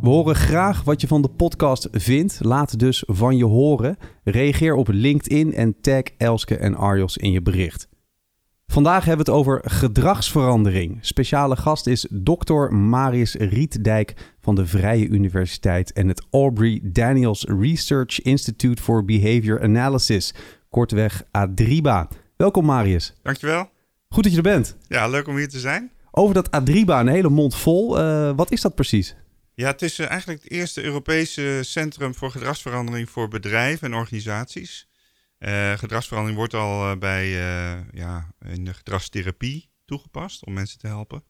We horen graag wat je van de podcast vindt. Laat dus van je horen. Reageer op LinkedIn en tag Elske en Arjos in je bericht. Vandaag hebben we het over gedragsverandering. Speciale gast is Dr. Marius Rietdijk van de Vrije Universiteit en het Aubrey Daniels Research Institute for Behavior Analysis, kortweg ADRIBA. Welkom Marius. Dankjewel. Goed dat je er bent. Ja, leuk om hier te zijn. Over dat ADRIBA, een hele mond vol. Uh, wat is dat precies? Ja, het is uh, eigenlijk het eerste Europese centrum voor gedragsverandering voor bedrijven en organisaties. Uh, gedragsverandering wordt al uh, bij, uh, ja, in de gedragstherapie toegepast om mensen te helpen.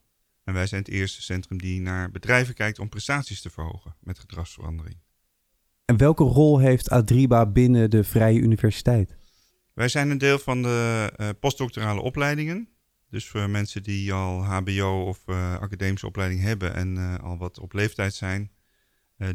En wij zijn het eerste centrum die naar bedrijven kijkt om prestaties te verhogen met gedragsverandering. En welke rol heeft Adriba binnen de Vrije Universiteit? Wij zijn een deel van de postdoctorale opleidingen. Dus voor mensen die al HBO of academische opleiding hebben en al wat op leeftijd zijn,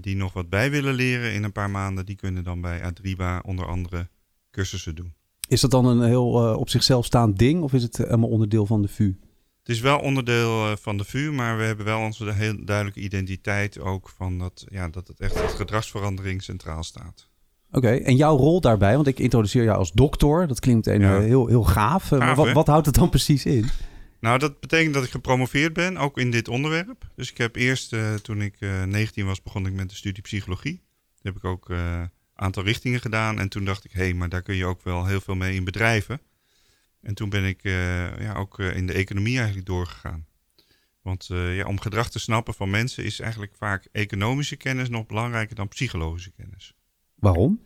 die nog wat bij willen leren in een paar maanden, die kunnen dan bij Adriba onder andere cursussen doen. Is dat dan een heel op zichzelf staand ding of is het helemaal onderdeel van de VU? Het is wel onderdeel van de VU, maar we hebben wel onze heel duidelijke identiteit ook van dat, ja, dat het echt het gedragsverandering centraal staat. Oké, okay, en jouw rol daarbij, want ik introduceer jou als dokter, dat klinkt een, ja. heel, heel gaaf. gaaf wat, wat, houdt het dan precies in? Nou, dat betekent dat ik gepromoveerd ben, ook in dit onderwerp. Dus ik heb eerst, uh, toen ik 19 was, begon ik met de studie psychologie. Dat heb ik ook aantal richtingen gedaan. En toen dacht ik, hé, hey, maar daar kun je ook wel heel veel mee in bedrijven. En toen ben ik ja, ook in de economie eigenlijk doorgegaan. Want ja, om gedrag te snappen van mensen is eigenlijk vaak economische kennis nog belangrijker dan psychologische kennis. Waarom?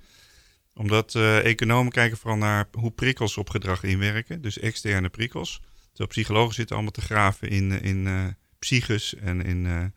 Omdat economen kijken vooral naar hoe prikkels op gedrag inwerken, dus externe prikkels. Terwijl psychologen zitten allemaal te graven in, in psyches en in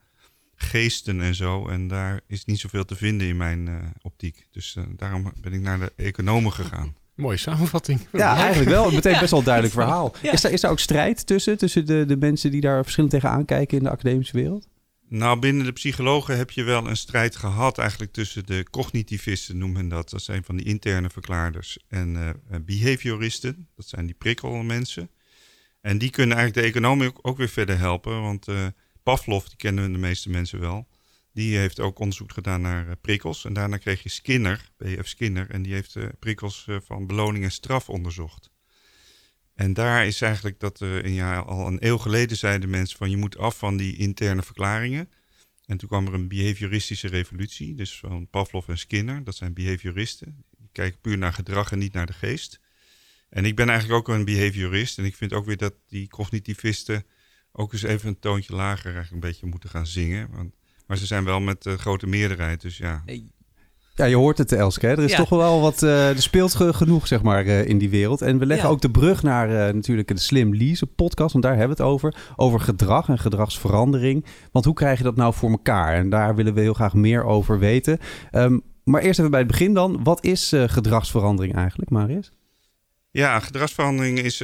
geesten en zo. En daar is niet zoveel te vinden in mijn uh, optiek. Dus uh, daarom ben ik naar de economen gegaan. Mooie samenvatting. Ja, eigenlijk wel. Meteen best wel een duidelijk verhaal. Ja. Is, daar, is daar ook strijd tussen? Tussen de, de mensen die daar verschillend tegenaan kijken in de academische wereld? Nou, binnen de psychologen heb je wel een strijd gehad eigenlijk tussen de cognitivisten, noemen men dat. Dat zijn van die interne verklaarders. En uh, behavioristen, dat zijn die prikkelmensen. En die kunnen eigenlijk de economen ook, weer verder helpen, want... Pavlov, die kennen de meeste mensen wel. Die heeft ook onderzoek gedaan naar prikkels. En daarna kreeg je Skinner, B.F. Skinner. En die heeft prikkels van beloning en straf onderzocht. En daar is eigenlijk dat in, ja, al een eeuw geleden zeiden mensen van je moet af van die interne verklaringen. En toen kwam er een behavioristische revolutie. Dus van Pavlov en Skinner, dat zijn behavioristen. Die kijken puur naar gedrag en niet naar de geest. En ik ben eigenlijk ook een behaviorist. En ik vind ook weer dat die cognitivisten ook eens even een toontje lager eigenlijk een beetje moeten gaan zingen. Want, maar ze zijn wel met uh, grote meerderheid, dus ja. Ja, je hoort het, Elske. Hè? Er is ja. toch wel wat. Uh, er speelt genoeg, zeg maar, uh, in die wereld. En we leggen ja. ook de brug naar uh, natuurlijk de Slim Lease podcast. Want daar hebben we het over. Over gedrag en gedragsverandering. Want hoe krijg je dat nou voor elkaar? En daar willen we heel graag meer over weten. Um, maar eerst even bij het begin dan. Wat is gedragsverandering eigenlijk, Marius? Ja, gedragsverandering is,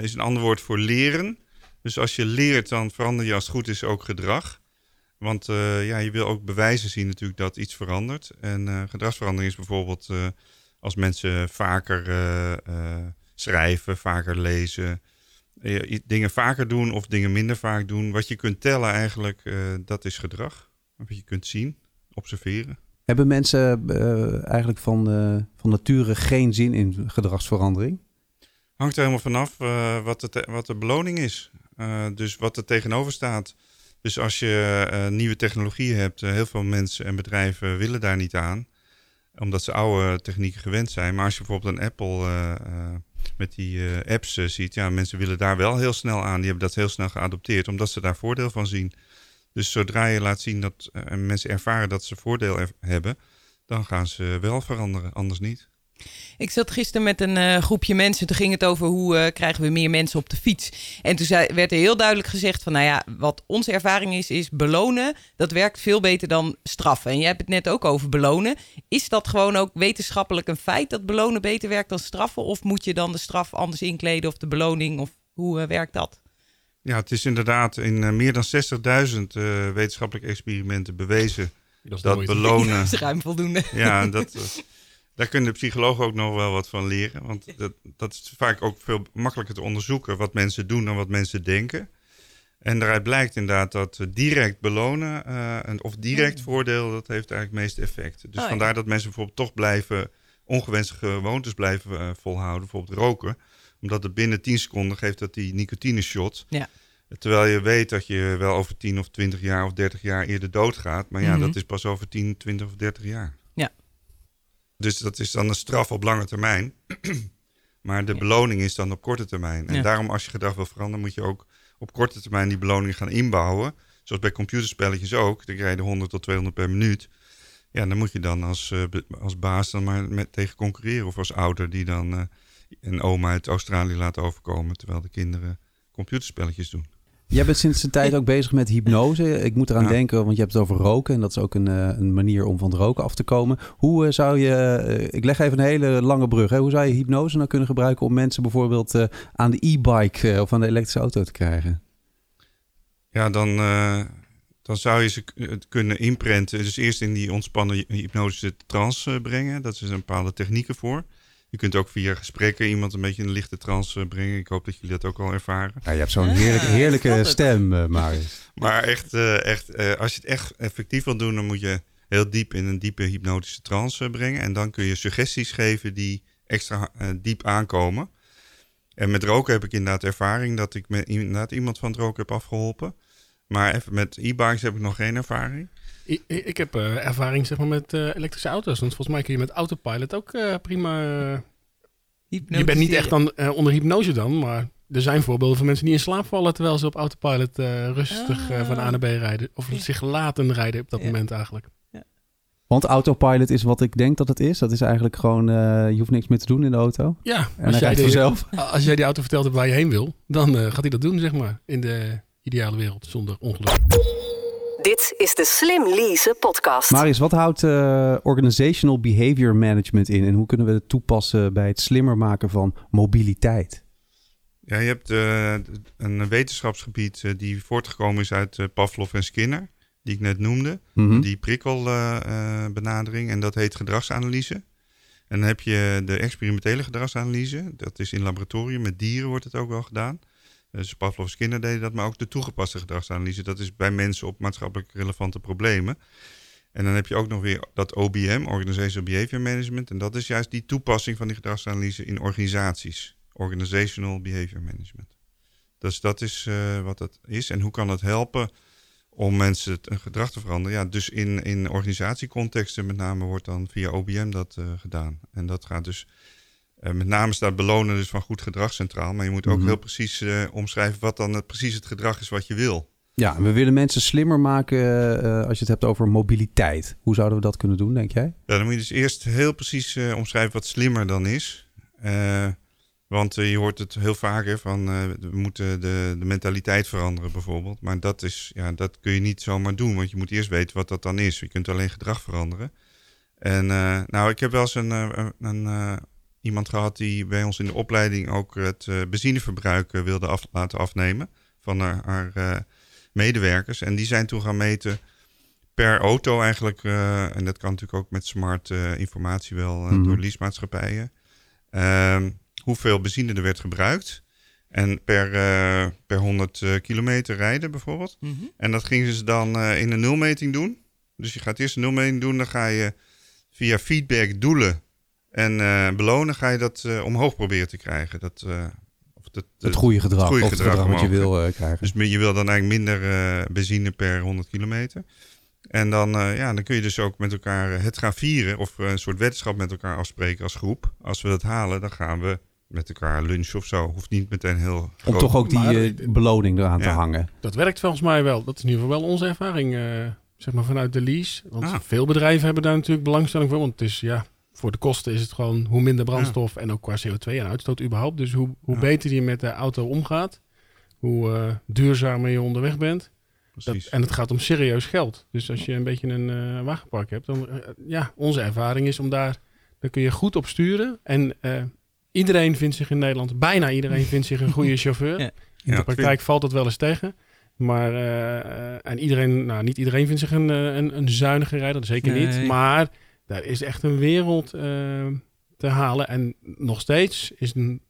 is een ander woord voor leren. Dus als je leert, dan verander je als het goed is ook gedrag. Want uh, ja, je wil ook bewijzen zien natuurlijk dat iets verandert. En uh, gedragsverandering is bijvoorbeeld uh, als mensen vaker schrijven, vaker lezen, dingen vaker doen of dingen minder vaak doen. Wat je kunt tellen eigenlijk, dat is gedrag. Wat je kunt zien, observeren. Hebben mensen eigenlijk van, van nature geen zin in gedragsverandering? Hangt er helemaal vanaf wat, de wat de beloning is. Dus wat er tegenover staat. Dus als je uh, nieuwe technologie hebt, uh, heel veel mensen en bedrijven willen daar niet aan, omdat ze oude technieken gewend zijn. Maar als je bijvoorbeeld een Apple met die apps ziet, ja, mensen willen daar wel heel snel aan. Die hebben dat heel snel geadopteerd, omdat ze daar voordeel van zien. Dus zodra je laat zien dat mensen ervaren dat ze voordeel hebben, dan gaan ze wel veranderen, anders niet. Ik zat gisteren met een uh, groepje mensen. Toen ging het over hoe uh, krijgen we meer mensen op de fiets. En toen zei, werd er heel duidelijk gezegd van... nou ja, wat onze ervaring is, is belonen. Dat werkt veel beter dan straffen. En jij hebt het net ook over belonen. Is dat gewoon ook wetenschappelijk een feit... dat belonen beter werkt dan straffen? Of moet je dan de straf anders inkleden of de beloning? Of hoe uh, werkt dat? Ja, het is inderdaad in meer dan 60.000 wetenschappelijke experimenten bewezen... dat, dat belonen... Dat is ruim voldoende. Ja, dat... Daar kunnen de psychologen ook nog wel wat van leren. Want dat, dat is vaak ook veel makkelijker te onderzoeken wat mensen doen dan wat mensen denken. En daaruit blijkt inderdaad dat direct belonen uh, of direct voordeel, dat heeft eigenlijk het meeste effect. Dus oh, vandaar dat mensen bijvoorbeeld toch blijven, ongewenste gewoontes blijven uh, volhouden, bijvoorbeeld roken. Omdat het binnen 10 seconden geeft dat die nicotine shot. Ja. Terwijl je weet dat je wel over 10 of 20 jaar of 30 jaar eerder doodgaat. Maar ja, mm -hmm. dat is pas over 10, 20 of 30 jaar. Dus dat is dan een straf op lange termijn. maar de beloning is dan op korte termijn. En daarom als je gedrag wil veranderen, moet je ook op korte termijn die beloning gaan inbouwen. Zoals bij computerspelletjes ook. Dan krijg je 100 tot 200 per minuut. Ja, dan moet je dan als, uh, als baas dan maar met, tegen concurreren. Of als ouder die dan uh, een oma uit Australië laat overkomen. Terwijl de kinderen computerspelletjes doen. Jij bent sinds een tijd ook bezig met hypnose. Ik moet eraan denken, want je hebt het over roken. En dat is ook een, eh, een manier om van het roken af te komen. Hoe eh, zou je, eh, ik leg even een hele lange brug. Hè? Hoe zou je hypnose nou kunnen gebruiken om mensen bijvoorbeeld aan de e-bike of aan de elektrische auto te krijgen? Ja, dan, dan zou je ze kunnen inprenten. Dus eerst in die ontspannen hypnotische trance brengen. Dat is een bepaalde technieken voor. Je kunt ook via gesprekken iemand een beetje in een lichte trance eh, brengen. Ik hoop dat jullie dat ook al ervaren. Ja, je hebt zo'n heerlijke, heerlijke stem, uh, Marius. Maar echt, uh, echt als je het echt effectief wil doen, dan moet je heel diep in een diepe hypnotische trance brengen. En dan kun je suggesties geven die extra diep aankomen. En met roken heb ik inderdaad ervaring dat ik met inderdaad iemand van het roken heb afgeholpen. Maar even met e-bikes heb ik nog geen ervaring. Ik, ik heb uh, ervaring zeg maar, met uh, elektrische auto's. Want volgens mij kun je met autopilot ook uh, prima... je bent niet echt dan, onder hypnose dan, maar er zijn voorbeelden van mensen die in slaap vallen... terwijl ze op autopilot rustig ah. van A naar B rijden. Of zich laten rijden op dat ja. moment eigenlijk. Ja. Want autopilot is wat ik denk dat het is. Dat is eigenlijk gewoon, je hoeft niks meer te doen in de auto. Ja, en als, jij die, vanzelf. als jij die auto vertelt waar je heen wil... dan gaat hij dat doen, zeg maar, in de ideale wereld zonder ongeluk. Dit is de Slim Lease podcast. Marius, wat houdt uh, organizational behavior management in en hoe kunnen we het toepassen bij het slimmer maken van mobiliteit? Ja, je hebt uh, een wetenschapsgebied uh, die voortgekomen is uit Pavlov en Skinner, die ik net noemde. Mm -hmm. Die prikkelbenadering en dat heet gedragsanalyse. En dan heb je de experimentele gedragsanalyse. Dat is in laboratorium, met dieren wordt het ook wel gedaan. Dus Pavlov's kinderen deden dat, maar ook de toegepaste gedragsanalyse. Dat is bij mensen op maatschappelijk relevante problemen. En dan heb je ook nog weer dat OBM, Organizational Behavior Management. En dat is juist die toepassing van die gedragsanalyse in organisaties. Organizational Behavior Management. Dus dat is uh, wat het is. En hoe kan het helpen om mensen het, gedrag te veranderen? Ja, dus in, in organisatiecontexten met name wordt dan via OBM dat uh, gedaan. En dat gaat dus uh, met name staat belonen dus van goed gedrag centraal. Maar je moet ook mm -hmm. heel precies uh, omschrijven wat dan het, precies het gedrag is wat je wil. Ja, we willen mensen slimmer maken uh, als je het hebt over mobiliteit. Hoe zouden we dat kunnen doen, denk jij? Ja, dan moet je dus eerst heel precies omschrijven wat slimmer dan is. want je hoort het heel vaker van we moeten de, de mentaliteit veranderen bijvoorbeeld. Maar dat, is, ja, dat kun je niet zomaar doen, want je moet eerst weten wat dat dan is. Je kunt alleen gedrag veranderen. En nou, ik heb wel eens een, een, een iemand gehad die bij ons in de opleiding ook het uh, benzineverbruik uh, wilde af, laten afnemen van haar, haar uh, medewerkers. En die zijn toen gaan meten per auto eigenlijk, en dat kan natuurlijk ook met smart informatie wel mm-hmm. door leasemaatschappijen, ehm, hoeveel benzine er werd gebruikt. En per, per 100 kilometer rijden bijvoorbeeld. Mm-hmm. En dat gingen ze dan in een nulmeting doen. Dus je gaat eerst een nulmeting doen, dan ga je via feedback doelen en uh, belonen ga je dat uh, omhoog proberen te krijgen. Dat, uh, of dat, het goede gedrag, het goede of gedrag, gedrag wat je wil krijgen. Dus je wil dan eigenlijk minder benzine per 100 kilometer. En dan, ja, dan kun je dus ook met elkaar het gaan vieren of een soort wetenschap met elkaar afspreken als groep. Als we dat halen, dan gaan we met elkaar lunchen of zo. Hoeft niet meteen heel groot. Om toch ook die beloning eraan ja. te hangen. Dat werkt volgens mij wel. Dat is in ieder geval wel onze ervaring, zeg maar vanuit de lease. Want ah. veel bedrijven hebben daar natuurlijk belangstelling voor. Want het is, ja, voor de kosten is het gewoon hoe minder brandstof en ook qua CO2 en uitstoot überhaupt. Dus hoe, hoe beter je met de auto omgaat, hoe uh, duurzamer je onderweg bent. Dat, en het gaat om serieus geld. Dus als je een beetje een uh, wagenpark hebt, dan ja, onze ervaring is om daar, daar kun je goed op sturen. En iedereen vindt zich in Nederland, bijna iedereen vindt zich een goede chauffeur. Ja. In de praktijk valt dat wel eens tegen. Maar en iedereen, nou niet iedereen vindt zich een, een, een zuinige rijder, zeker niet. Maar daar is echt een wereld uh, te halen. En nog steeds is een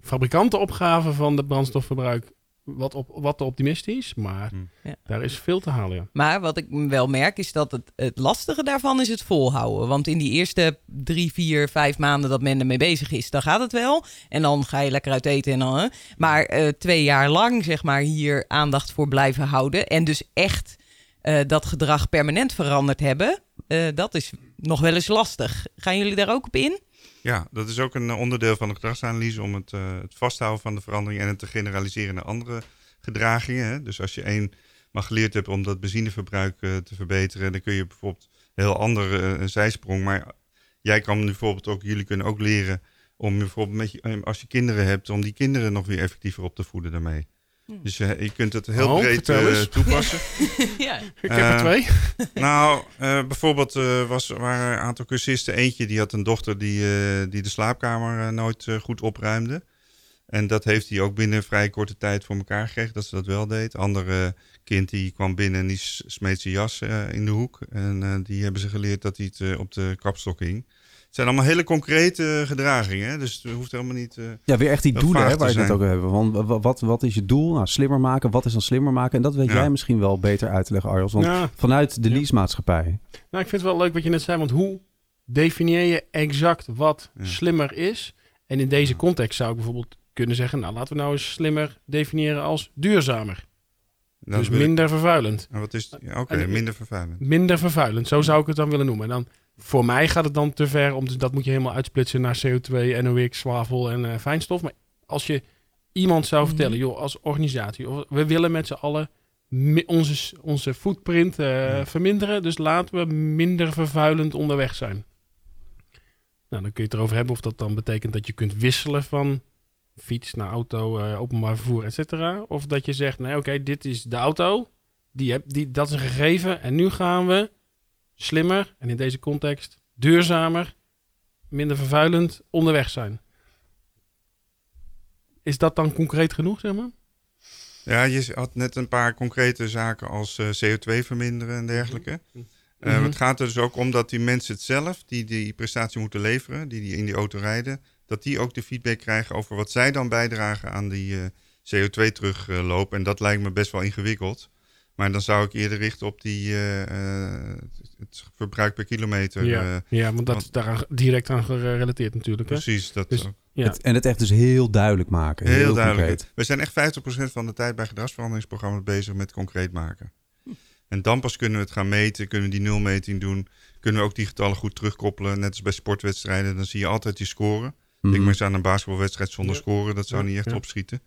fabrikantenopgave van het brandstofverbruik wat, op, wat te optimistisch, maar hmm. daar is veel te halen. Ja. Maar wat ik wel merk is dat het, het lastige daarvan is het volhouden. Want in die eerste drie, vier, vijf maanden dat men ermee bezig is, dan gaat het wel. En dan ga je lekker uit eten en dan. Maar uh, twee jaar lang, zeg maar, hier aandacht voor blijven houden. En dus echt uh, dat gedrag permanent veranderd hebben. Uh, dat is nog wel eens lastig. Gaan jullie daar ook op in? Ja, dat is ook een onderdeel van de gedragsanalyse om het, uh, het vasthouden van de verandering en het te generaliseren naar andere gedragingen. Hè? Dus als je één maar geleerd hebt om dat benzineverbruik te verbeteren, dan kun je bijvoorbeeld een heel andere uh, zijsprong. Maar jij kan bijvoorbeeld ook, jullie kunnen ook leren om bijvoorbeeld als je kinderen hebt, om die kinderen nog weer effectiever op te voeden daarmee. Hmm. Dus je, je kunt het heel oh, breed uh, toepassen. ja. Ik heb er eh, twee. nou, uh, bijvoorbeeld was, waren een aantal cursisten. Eentje die had een dochter die, die de slaapkamer nooit goed opruimde. En dat heeft hij ook binnen een vrij korte tijd voor elkaar gekregen, dat ze dat wel deed. Andere kind die kwam binnen en die smeet zijn jas in de hoek. En die hebben ze geleerd dat hij het op de kapstok hing. Het zijn allemaal hele concrete gedragingen. Dus het hoeft helemaal niet. Uh, ja, weer echt die doelen hè, waar je het ook hebben. Want wat, wat is je doel? Nou, slimmer maken. Wat is dan slimmer maken? En dat weet jij misschien wel beter uit te leggen, Arjos. Want vanuit de leasemaatschappij. Nou, ik vind het wel leuk wat je net zei. Want hoe definieer je exact wat slimmer is? En in deze context zou ik bijvoorbeeld kunnen zeggen: Nou, laten we nou eens slimmer definiëren als duurzamer. dus minder vervuilend. En wat is. Oké, minder vervuilend. Minder vervuilend, zo zou ik het dan willen noemen. En dan voor mij gaat het dan te ver, om dat moet je helemaal uitsplitsen naar CO2, NOx, zwavel en uh, fijnstof. Maar als je iemand zou mhm. vertellen, joh, als organisatie, we willen met z'n allen onze, onze footprint uh, verminderen, dus laten we minder vervuilend onderweg zijn. Nou, dan kun je het erover hebben of dat dan betekent dat je kunt wisselen van fiets naar auto, uh, openbaar vervoer, et cetera. Of dat je zegt, nee, oké, dit is de auto, die heb, die, dat is een gegeven en nu gaan we slimmer en in deze context duurzamer, minder vervuilend onderweg zijn. Is dat dan concreet genoeg, zeg maar? Ja, je had net een paar concrete zaken als uh, eh, CO2 verminderen en dergelijke. Uh, Het gaat er dus ook om dat die mensen het zelf, die die prestatie moeten leveren, die, die in die auto rijden, dat die ook de feedback krijgen over wat zij dan bijdragen aan die uh, CO2 terugloop. en dat lijkt me best wel ingewikkeld. Maar dan zou ik eerder richten op die, uh, het verbruik per kilometer. Ja, uh, ja want dat is daar direct aan gerelateerd natuurlijk. Precies. Dat dus, ja. het, en het echt dus heel duidelijk maken. Heel, heel duidelijk. Concreet. We zijn echt 50% van de tijd bij gedragsveranderingsprogramma's bezig met concreet maken. En dan pas kunnen we het gaan meten, kunnen we die nulmeting doen. Kunnen we ook die getallen goed terugkoppelen. Net als bij sportwedstrijden, dan zie je altijd die scoren. Mm -hmm. Ik maar eens aan een basketbalwedstrijd zonder scoren, dat zou niet echt opschieten.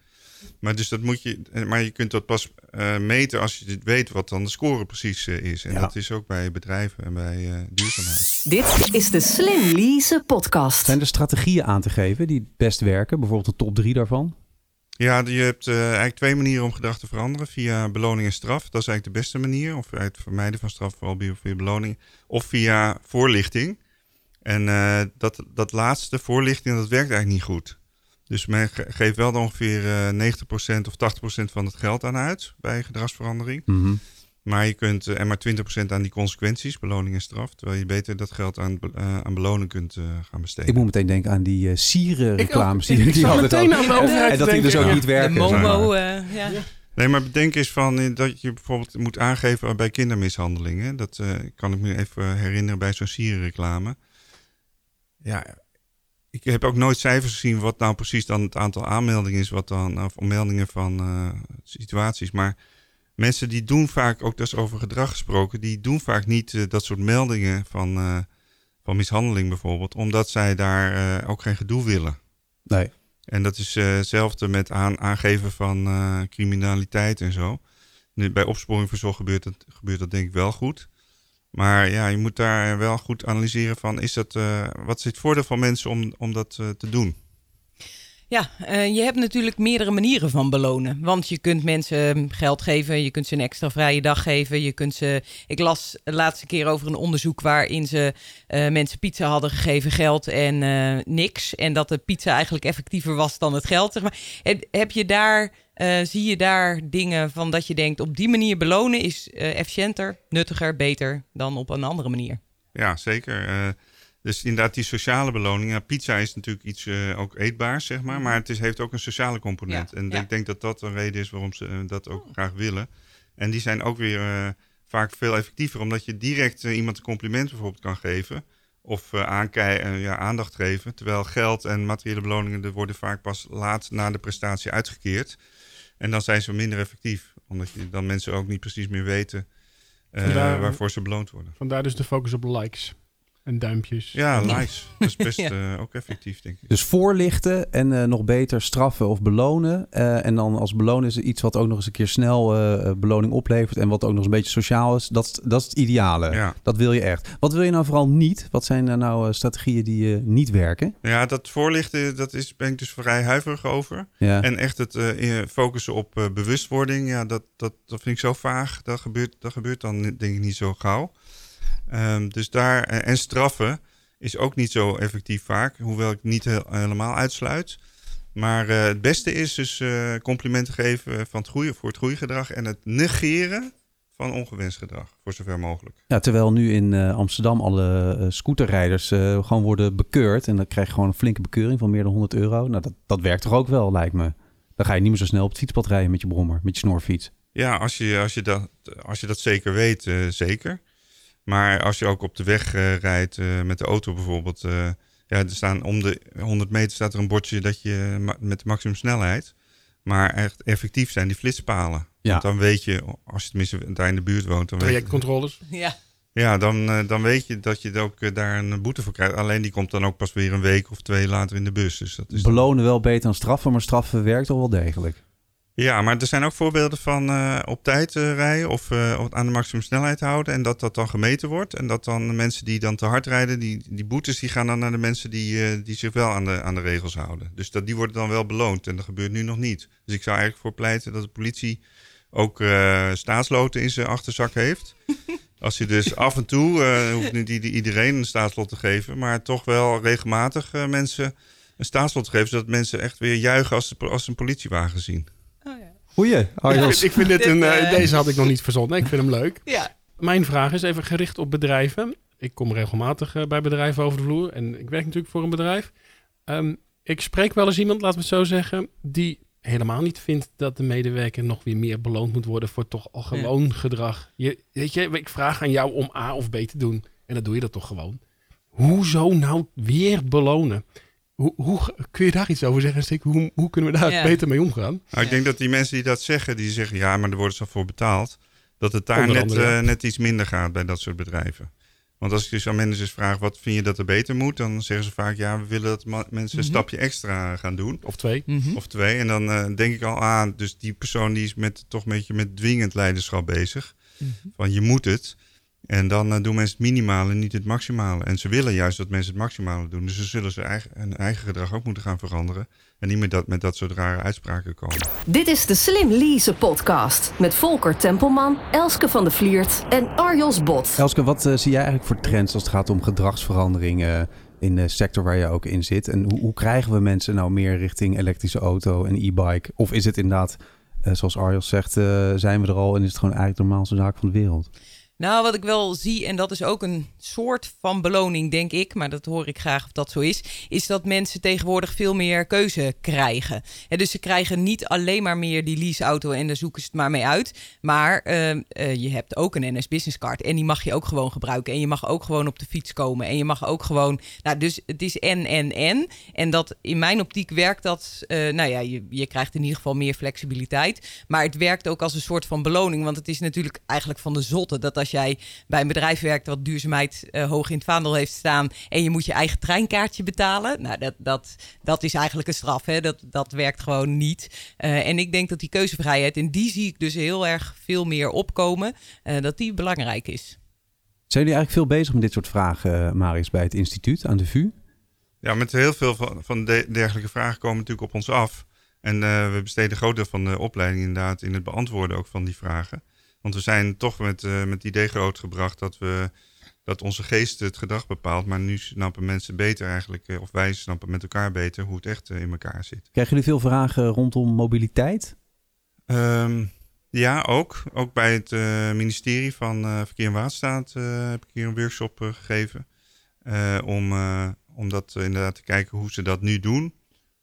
Maar, dus dat moet je, eh, maar je kunt dat pas uh, meten als je weet wat dan de score precies uh, is. En ja. dat is ook bij bedrijven en bij uh, duurzaamheid. Dit is de Slim Lease podcast. Zijn er strategieën aan te geven die best werken? Bijvoorbeeld de top drie daarvan? Ja, je hebt eigenlijk twee manieren om gedrag te veranderen. Via beloning en straf. Dat is eigenlijk de beste manier. Of het vermijden van straf, vooral via beloning. Of via voorlichting. En dat, dat laatste, voorlichting, dat werkt eigenlijk niet goed. Dus men geeft wel ongeveer uh, eh, 90% of 80% van het geld aan uit bij gedragsverandering. Mhm. Maar je kunt uh, en maar 20% aan die consequenties, beloning en straf. Terwijl je beter dat geld aan, uh, aan beloning kunt gaan besteden. Ik moet meteen denken aan die sieren reclames. Die, die meteen aan de En dat die dus ook niet werken. De Momo, ja. ja. Nee, maar bedenk eens van dat je bijvoorbeeld moet aangeven bij kindermishandelingen. Dat kan ik me even herinneren bij zo'n sierenreclame. Ja, ik heb ook nooit cijfers gezien wat nou precies dan het aantal aanmeldingen is, wat dan, of meldingen van uh, situaties. Maar mensen die doen vaak, ook dat is over gedrag gesproken, die doen vaak niet uh, dat soort meldingen van, uh, van mishandeling bijvoorbeeld, omdat zij daar ook geen gedoe willen. Nee. En dat is hetzelfde met aan, aangeven van criminaliteit en zo. Nu, bij opsporing verzocht gebeurt dat, gebeurt dat denk ik wel goed. Maar ja, je moet daar wel goed analyseren van, is dat, wat is het voordeel van mensen om, om dat te doen? Ja, uh, je hebt natuurlijk meerdere manieren van belonen. Want je kunt mensen geld geven, je kunt ze een extra vrije dag geven. Je kunt ze. Ik las de laatste keer over een onderzoek waarin ze uh, mensen pizza hadden gegeven, geld en uh, niks. En dat de pizza eigenlijk effectiever was dan het geld. Zeg maar. heb je daar. zie je daar dingen van dat je denkt op die manier belonen is efficiënter, nuttiger, beter dan op een andere manier? Ja, zeker. Dus inderdaad, die sociale beloning. Ja, pizza is natuurlijk iets uh, ook eetbaars, zeg maar. Mhm. Maar het is, heeft ook een sociale component. en ik denk dat dat een reden is waarom ze uh, dat ook oh. graag willen. En die zijn ook weer uh, vaak veel effectiever. Omdat je direct iemand een compliment bijvoorbeeld kan geven. Of ja, aandacht geven. Terwijl geld en materiële beloningen er worden vaak pas laat na de prestatie uitgekeerd. En dan zijn ze minder effectief. Omdat je dan mensen ook niet precies meer weten waarvoor ze beloond worden. Vandaar dus de focus op likes. En duimpjes. Ja, likes. Dat is best uh, ook effectief, denk ik. Dus voorlichten en uh, nog beter straffen of belonen. Uh, en dan als belonen is iets wat ook nog eens een keer snel beloning oplevert. En wat ook nog eens een beetje sociaal is. Dat, dat is het ideale. Ja. Dat wil je echt. Wat wil je nou vooral niet? Wat zijn nou strategieën die niet werken? Ja, dat voorlichten, dat is, ben ik dus vrij huiverig over. Ja. En echt het focussen op bewustwording. Ja, dat, dat, dat vind ik zo vaag. Dat gebeurt, dat gebeurt dan denk ik niet zo gauw. Um, dus daar, eh, en straffen is ook niet zo effectief vaak, hoewel ik niet helemaal uitsluit. Maar uh, het beste is dus uh, complimenten geven van het goede, voor het goede gedrag en het negeren van ongewenst gedrag, voor zover mogelijk. Ja, terwijl nu in uh, Amsterdam alle scooterrijders gewoon worden bekeurd en dan krijg je gewoon een flinke bekeuring van meer dan 100 euro. Nou, dat, dat werkt toch ook wel, lijkt me. Dan ga je niet meer zo snel op het fietspad rijden met je brommer, met je snorfiets. Ja, als je, als je, dat, als je dat zeker weet, zeker. Maar als je ook op de weg uh, rijdt uh, met de auto bijvoorbeeld, uh, ja, er staan om de 100 meter staat er een bordje dat je met de maximum snelheid. Maar echt effectief zijn die flitspalen. Ja. Want dan weet je, als je tenminste daar in de buurt woont, dan Trajectcontroles. Ja. Ja, dan, dan weet je dat je ook daar een boete voor krijgt. Alleen die komt dan ook pas weer een week of twee later in de bus. Dus dat is Belonen wel beter dan straffen, maar straffen werkt al wel degelijk. Ja, maar er zijn ook voorbeelden van uh, op tijd uh, rijden of uh, aan de maximum snelheid houden. En dat dat dan gemeten wordt. En dat dan de mensen die dan te hard rijden, die, die boetes, die gaan dan naar de mensen die, die zich wel aan de, aan de regels houden. Dus dat, die worden dan wel beloond. En dat gebeurt nu nog niet. Dus ik zou eigenlijk voor pleiten dat de politie ook staatsloten in zijn achterzak heeft. Als je dus af en toe, hoeft niet iedereen een staatslot te geven, maar toch wel regelmatig mensen een staatslot te geven. Zodat mensen echt weer juichen als ze, als ze een politiewagen zien. Goeie, Ik, ik vind dit een, uh, deze had ik nog niet verzonnen. Ik vind hem leuk. Ja. Mijn vraag is even gericht op bedrijven. Ik kom regelmatig uh, bij bedrijven over de vloer en ik werk natuurlijk voor een bedrijf. Um, ik spreek wel eens iemand, laten we het zo zeggen, die helemaal niet vindt dat de medewerker nog weer meer beloond moet worden voor toch al gewoon ja. gedrag. Je, weet je, ik vraag aan jou om A of B te doen en dan doe je dat toch gewoon. Hoezo nou weer belonen? Hoe, hoe, kun je daar iets over zeggen, Stik? Hoe, hoe kunnen we daar beter mee omgaan? Nou, ik denk dat die mensen die dat zeggen, die zeggen ja, maar er worden ze voor betaald. Dat het daar net, uh, net iets minder gaat bij dat soort bedrijven. Want als ik dus aan managers vraag, wat vind je dat er beter moet? Dan zeggen ze vaak, ja, we willen dat mensen een mhm. stapje extra gaan doen. Of twee. Mhm. Of twee. En dan uh, denk ik al aan, ah, dus die persoon die is met, toch een beetje met dwingend leiderschap bezig. Mhm. Van je moet het. En dan uh, doen mensen het minimale, niet het maximale. En ze willen juist dat mensen het maximale doen. Dus ze zullen ze eigen, hun eigen gedrag ook moeten gaan veranderen. En niet meer dat, met dat soort rare uitspraken komen. Dit is de Slim Lease podcast. Met Volker Tempelman, Elske van de Vliert en Arjos Bot. Elske, wat uh, zie jij eigenlijk voor trends als het gaat om gedragsverandering... Uh, in de sector waar je ook in zit. En hoe, hoe krijgen we mensen nou meer richting elektrische auto en e-bike? Of is het inderdaad, zoals Arjos zegt, zijn we er al en is het gewoon eigenlijk de normaalste zaak van de wereld? Nou, wat ik wel zie, en dat is ook een soort van beloning, denk ik, maar dat hoor ik graag of dat zo is, is dat mensen tegenwoordig veel meer keuze krijgen. En dus ze krijgen niet alleen maar meer die leaseauto en daar zoeken ze het maar mee uit. Maar uh, uh, je hebt ook een NS Business Card en die mag je ook gewoon gebruiken. En je mag ook gewoon op de fiets komen. En je mag ook gewoon. Nou, dus het is en, en, en. En dat in mijn optiek werkt dat. Uh, nou ja, je, je krijgt in ieder geval meer flexibiliteit. Maar het werkt ook als een soort van beloning. Want het is natuurlijk eigenlijk van de zotte dat als jij bij een bedrijf werkt wat duurzaamheid uh, hoog in het vaandel heeft staan en je moet je eigen treinkaartje betalen. Nou, dat, dat, dat is eigenlijk een straf. Hè? Dat, dat werkt gewoon niet. Uh, en ik denk dat die keuzevrijheid, en die zie ik dus heel erg veel meer opkomen, uh, dat die belangrijk is. Zijn jullie eigenlijk veel bezig met dit soort vragen, Marius, bij het instituut aan de VU? Ja, met heel veel van, van dergelijke vragen komen natuurlijk op ons af. En we besteden groot deel van de opleiding inderdaad in het beantwoorden ook van die vragen. Want we zijn toch met, met het idee grootgebracht dat we dat onze geest het gedrag bepaalt. Maar nu snappen mensen beter eigenlijk, eh, of wij snappen met elkaar beter hoe het echt eh, in elkaar zit. Krijgen jullie veel vragen rondom mobiliteit? Um, ja, ook. Ook bij het ministerie van Verkeer en Waterstaat heb ik hier een workshop gegeven. om, om dat inderdaad te kijken hoe ze dat nu doen.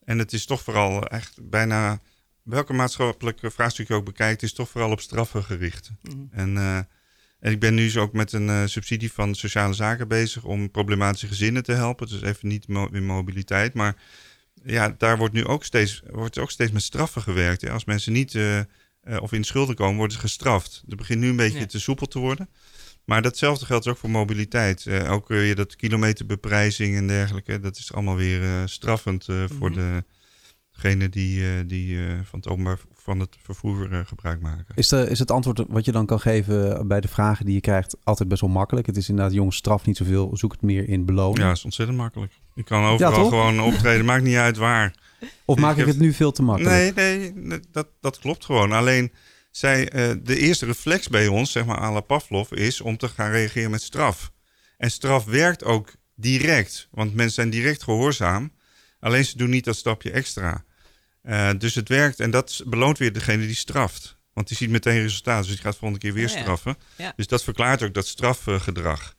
En het is toch vooral echt bijna welke maatschappelijke vraagstuk je ook bekijkt, is toch vooral op straffen gericht. Mm. En en ik ben nu dus ook met een uh, subsidie van sociale zaken bezig om problematische gezinnen te helpen. Dus even niet in mobiliteit. Maar ja, daar wordt nu ook steeds, wordt ook steeds met straffen gewerkt. Hè. Als mensen niet uh, uh, of in schulden komen, worden ze gestraft. Het begint nu een beetje te soepel te worden. Maar datzelfde geldt ook voor mobiliteit. ook weer dat kilometerbeprijzing en dergelijke. Dat is allemaal weer straffend voor mhm. Degene die, die van het openbaar van het vervoer uh, gebruik maken. Is, de, is het antwoord wat je dan kan geven bij de vragen die je krijgt altijd best wel makkelijk? Het is inderdaad, jongens, straf niet zoveel, zoek het meer in beloning. Ja, is ontzettend makkelijk. Je kan overal gewoon optreden, maakt niet uit waar. Of maak ik, het nu veel te makkelijk? Nee, nee, dat, dat klopt gewoon. Alleen zij, uh, de eerste reflex bij ons, zeg maar à la Pavlov, is om te gaan reageren met straf. En straf werkt ook direct, want mensen zijn direct gehoorzaam. Alleen ze doen niet dat stapje extra. Uh, dus het werkt en dat beloont weer degene die straft. Want die ziet meteen resultaat, dus die gaat de volgende keer weer straffen. Dus dat verklaart ook dat strafgedrag.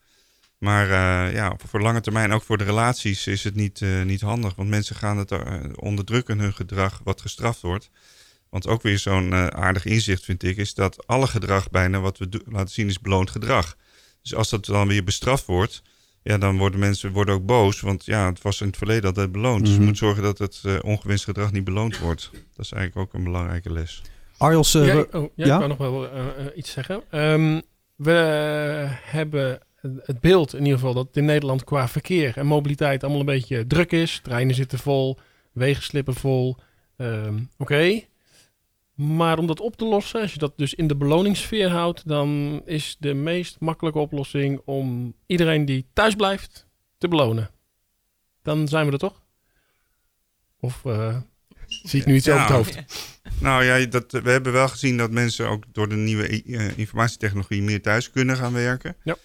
Maar uh, ja, voor lange termijn, ook voor de relaties, is het niet, uh, niet handig. Want mensen gaan het onderdrukken, hun gedrag, wat gestraft wordt. Want ook weer zo'n aardig inzicht, vind ik, is dat alle gedrag bijna wat we laten zien is beloond gedrag. Dus als dat dan weer bestraft wordt, ja, dan worden mensen worden ook boos. Want ja, het was in het verleden altijd beloond. Dus je mhm. moet zorgen dat het uh, ongewenst gedrag niet beloond wordt. Dat is eigenlijk ook een belangrijke les. Arjels, uh, ja, oh, ja, ik kan nog wel uh, iets zeggen. Um, we hebben het beeld in ieder geval dat in Nederland qua verkeer en mobiliteit allemaal een beetje druk is. Treinen zitten vol, wegen slippen vol. Um, Oké. Maar om dat op te lossen, als je dat dus in de beloningssfeer houdt, dan is de meest makkelijke oplossing om iedereen die thuis blijft te belonen. Dan zijn we er toch? Of uh, zie ik nu iets over het hoofd? Nou ja, dat, we hebben wel gezien dat mensen ook door de nieuwe uh, informatietechnologie meer thuis kunnen gaan werken. Ja.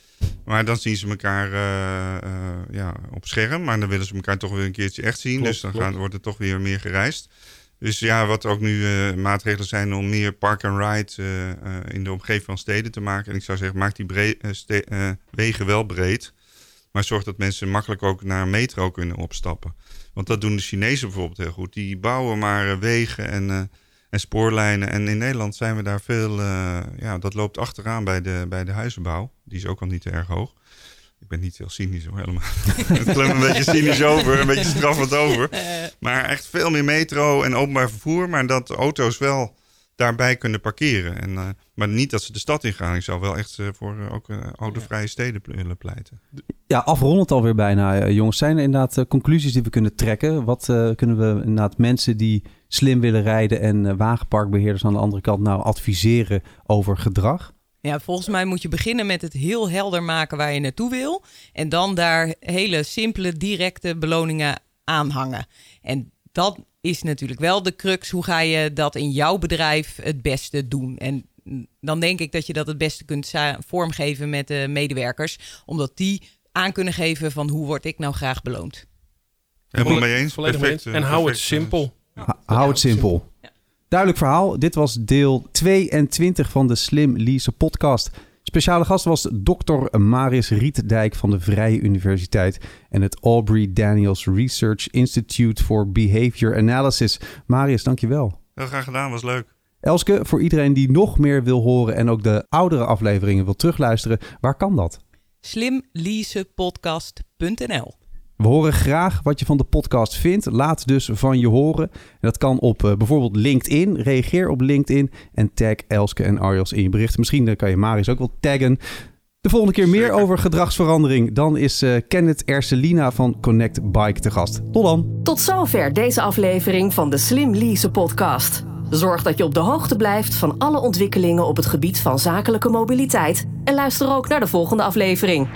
Maar dan zien ze elkaar uh, ja, op scherm, maar dan willen ze elkaar toch weer een keertje echt zien. dus dan Gaan, wordt er toch weer meer gereisd. Dus ja, wat ook nu uh, maatregelen zijn om meer park and ride uh, uh, in de omgeving van steden te maken. En ik zou zeggen, maak die wegen wel breed. Maar zorg dat mensen makkelijk ook naar een metro kunnen opstappen. Want dat doen de Chinezen bijvoorbeeld heel goed. Die bouwen maar wegen en, en spoorlijnen. En in Nederland zijn we daar veel... ja, dat loopt achteraan bij de, bij de huizenbouw. Die is ook al niet erg hoog. Ik ben niet heel cynisch hoor, helemaal. het klinkt een beetje cynisch over, een beetje straffend over. Maar echt veel meer metro en openbaar vervoer. Maar dat auto's wel daarbij kunnen parkeren. En, uh, maar niet dat ze de stad ingaan. Ik zou wel echt uh, voor uh, ook autovrije steden willen pleiten. Ja, afrondend alweer bijna, jongens. Zijn er inderdaad conclusies die we kunnen trekken? Wat kunnen we inderdaad mensen die slim willen rijden en wagenparkbeheerders aan de andere kant nou adviseren over gedrag? Ja, volgens mij moet je beginnen met het heel helder maken waar je naartoe wil. En dan daar hele simpele, directe beloningen aan hangen. En dat is natuurlijk wel de crux. Hoe ga je dat in jouw bedrijf het beste doen? En dan denk ik dat je dat het beste kunt vormgeven met de medewerkers. Omdat die aan kunnen geven van hoe word ik nou graag beloond. Helemaal mee eens. Perfect, en hou het simpel. hou het simpel. Ja. Duidelijk verhaal. Dit was deel 22 van de Slim Lease podcast. Speciale gast was Dr. Maris Rietdijk van de Vrije Universiteit en het Aubrey Daniels Research Institute for Behavior Analysis. Marius, dankjewel. Heel graag gedaan, was leuk. Elske, voor iedereen die nog meer wil horen en ook de oudere afleveringen wil terugluisteren, waar kan dat? slimleasepodcast.nl we horen graag wat je van de podcast vindt. Laat dus van je horen. En dat kan op uh, bijvoorbeeld LinkedIn. Reageer op LinkedIn en tag Elske en Arjos in je bericht. Misschien uh, kan je Marius ook wel taggen. De volgende keer meer over gedragsverandering. Dan is uh, Kenneth Erselina van Connect Bike te gast. Tot dan. Tot zover deze aflevering van de Slim Lease podcast. Zorg dat je op de hoogte blijft van alle ontwikkelingen op het gebied van zakelijke mobiliteit En luister ook naar de volgende aflevering.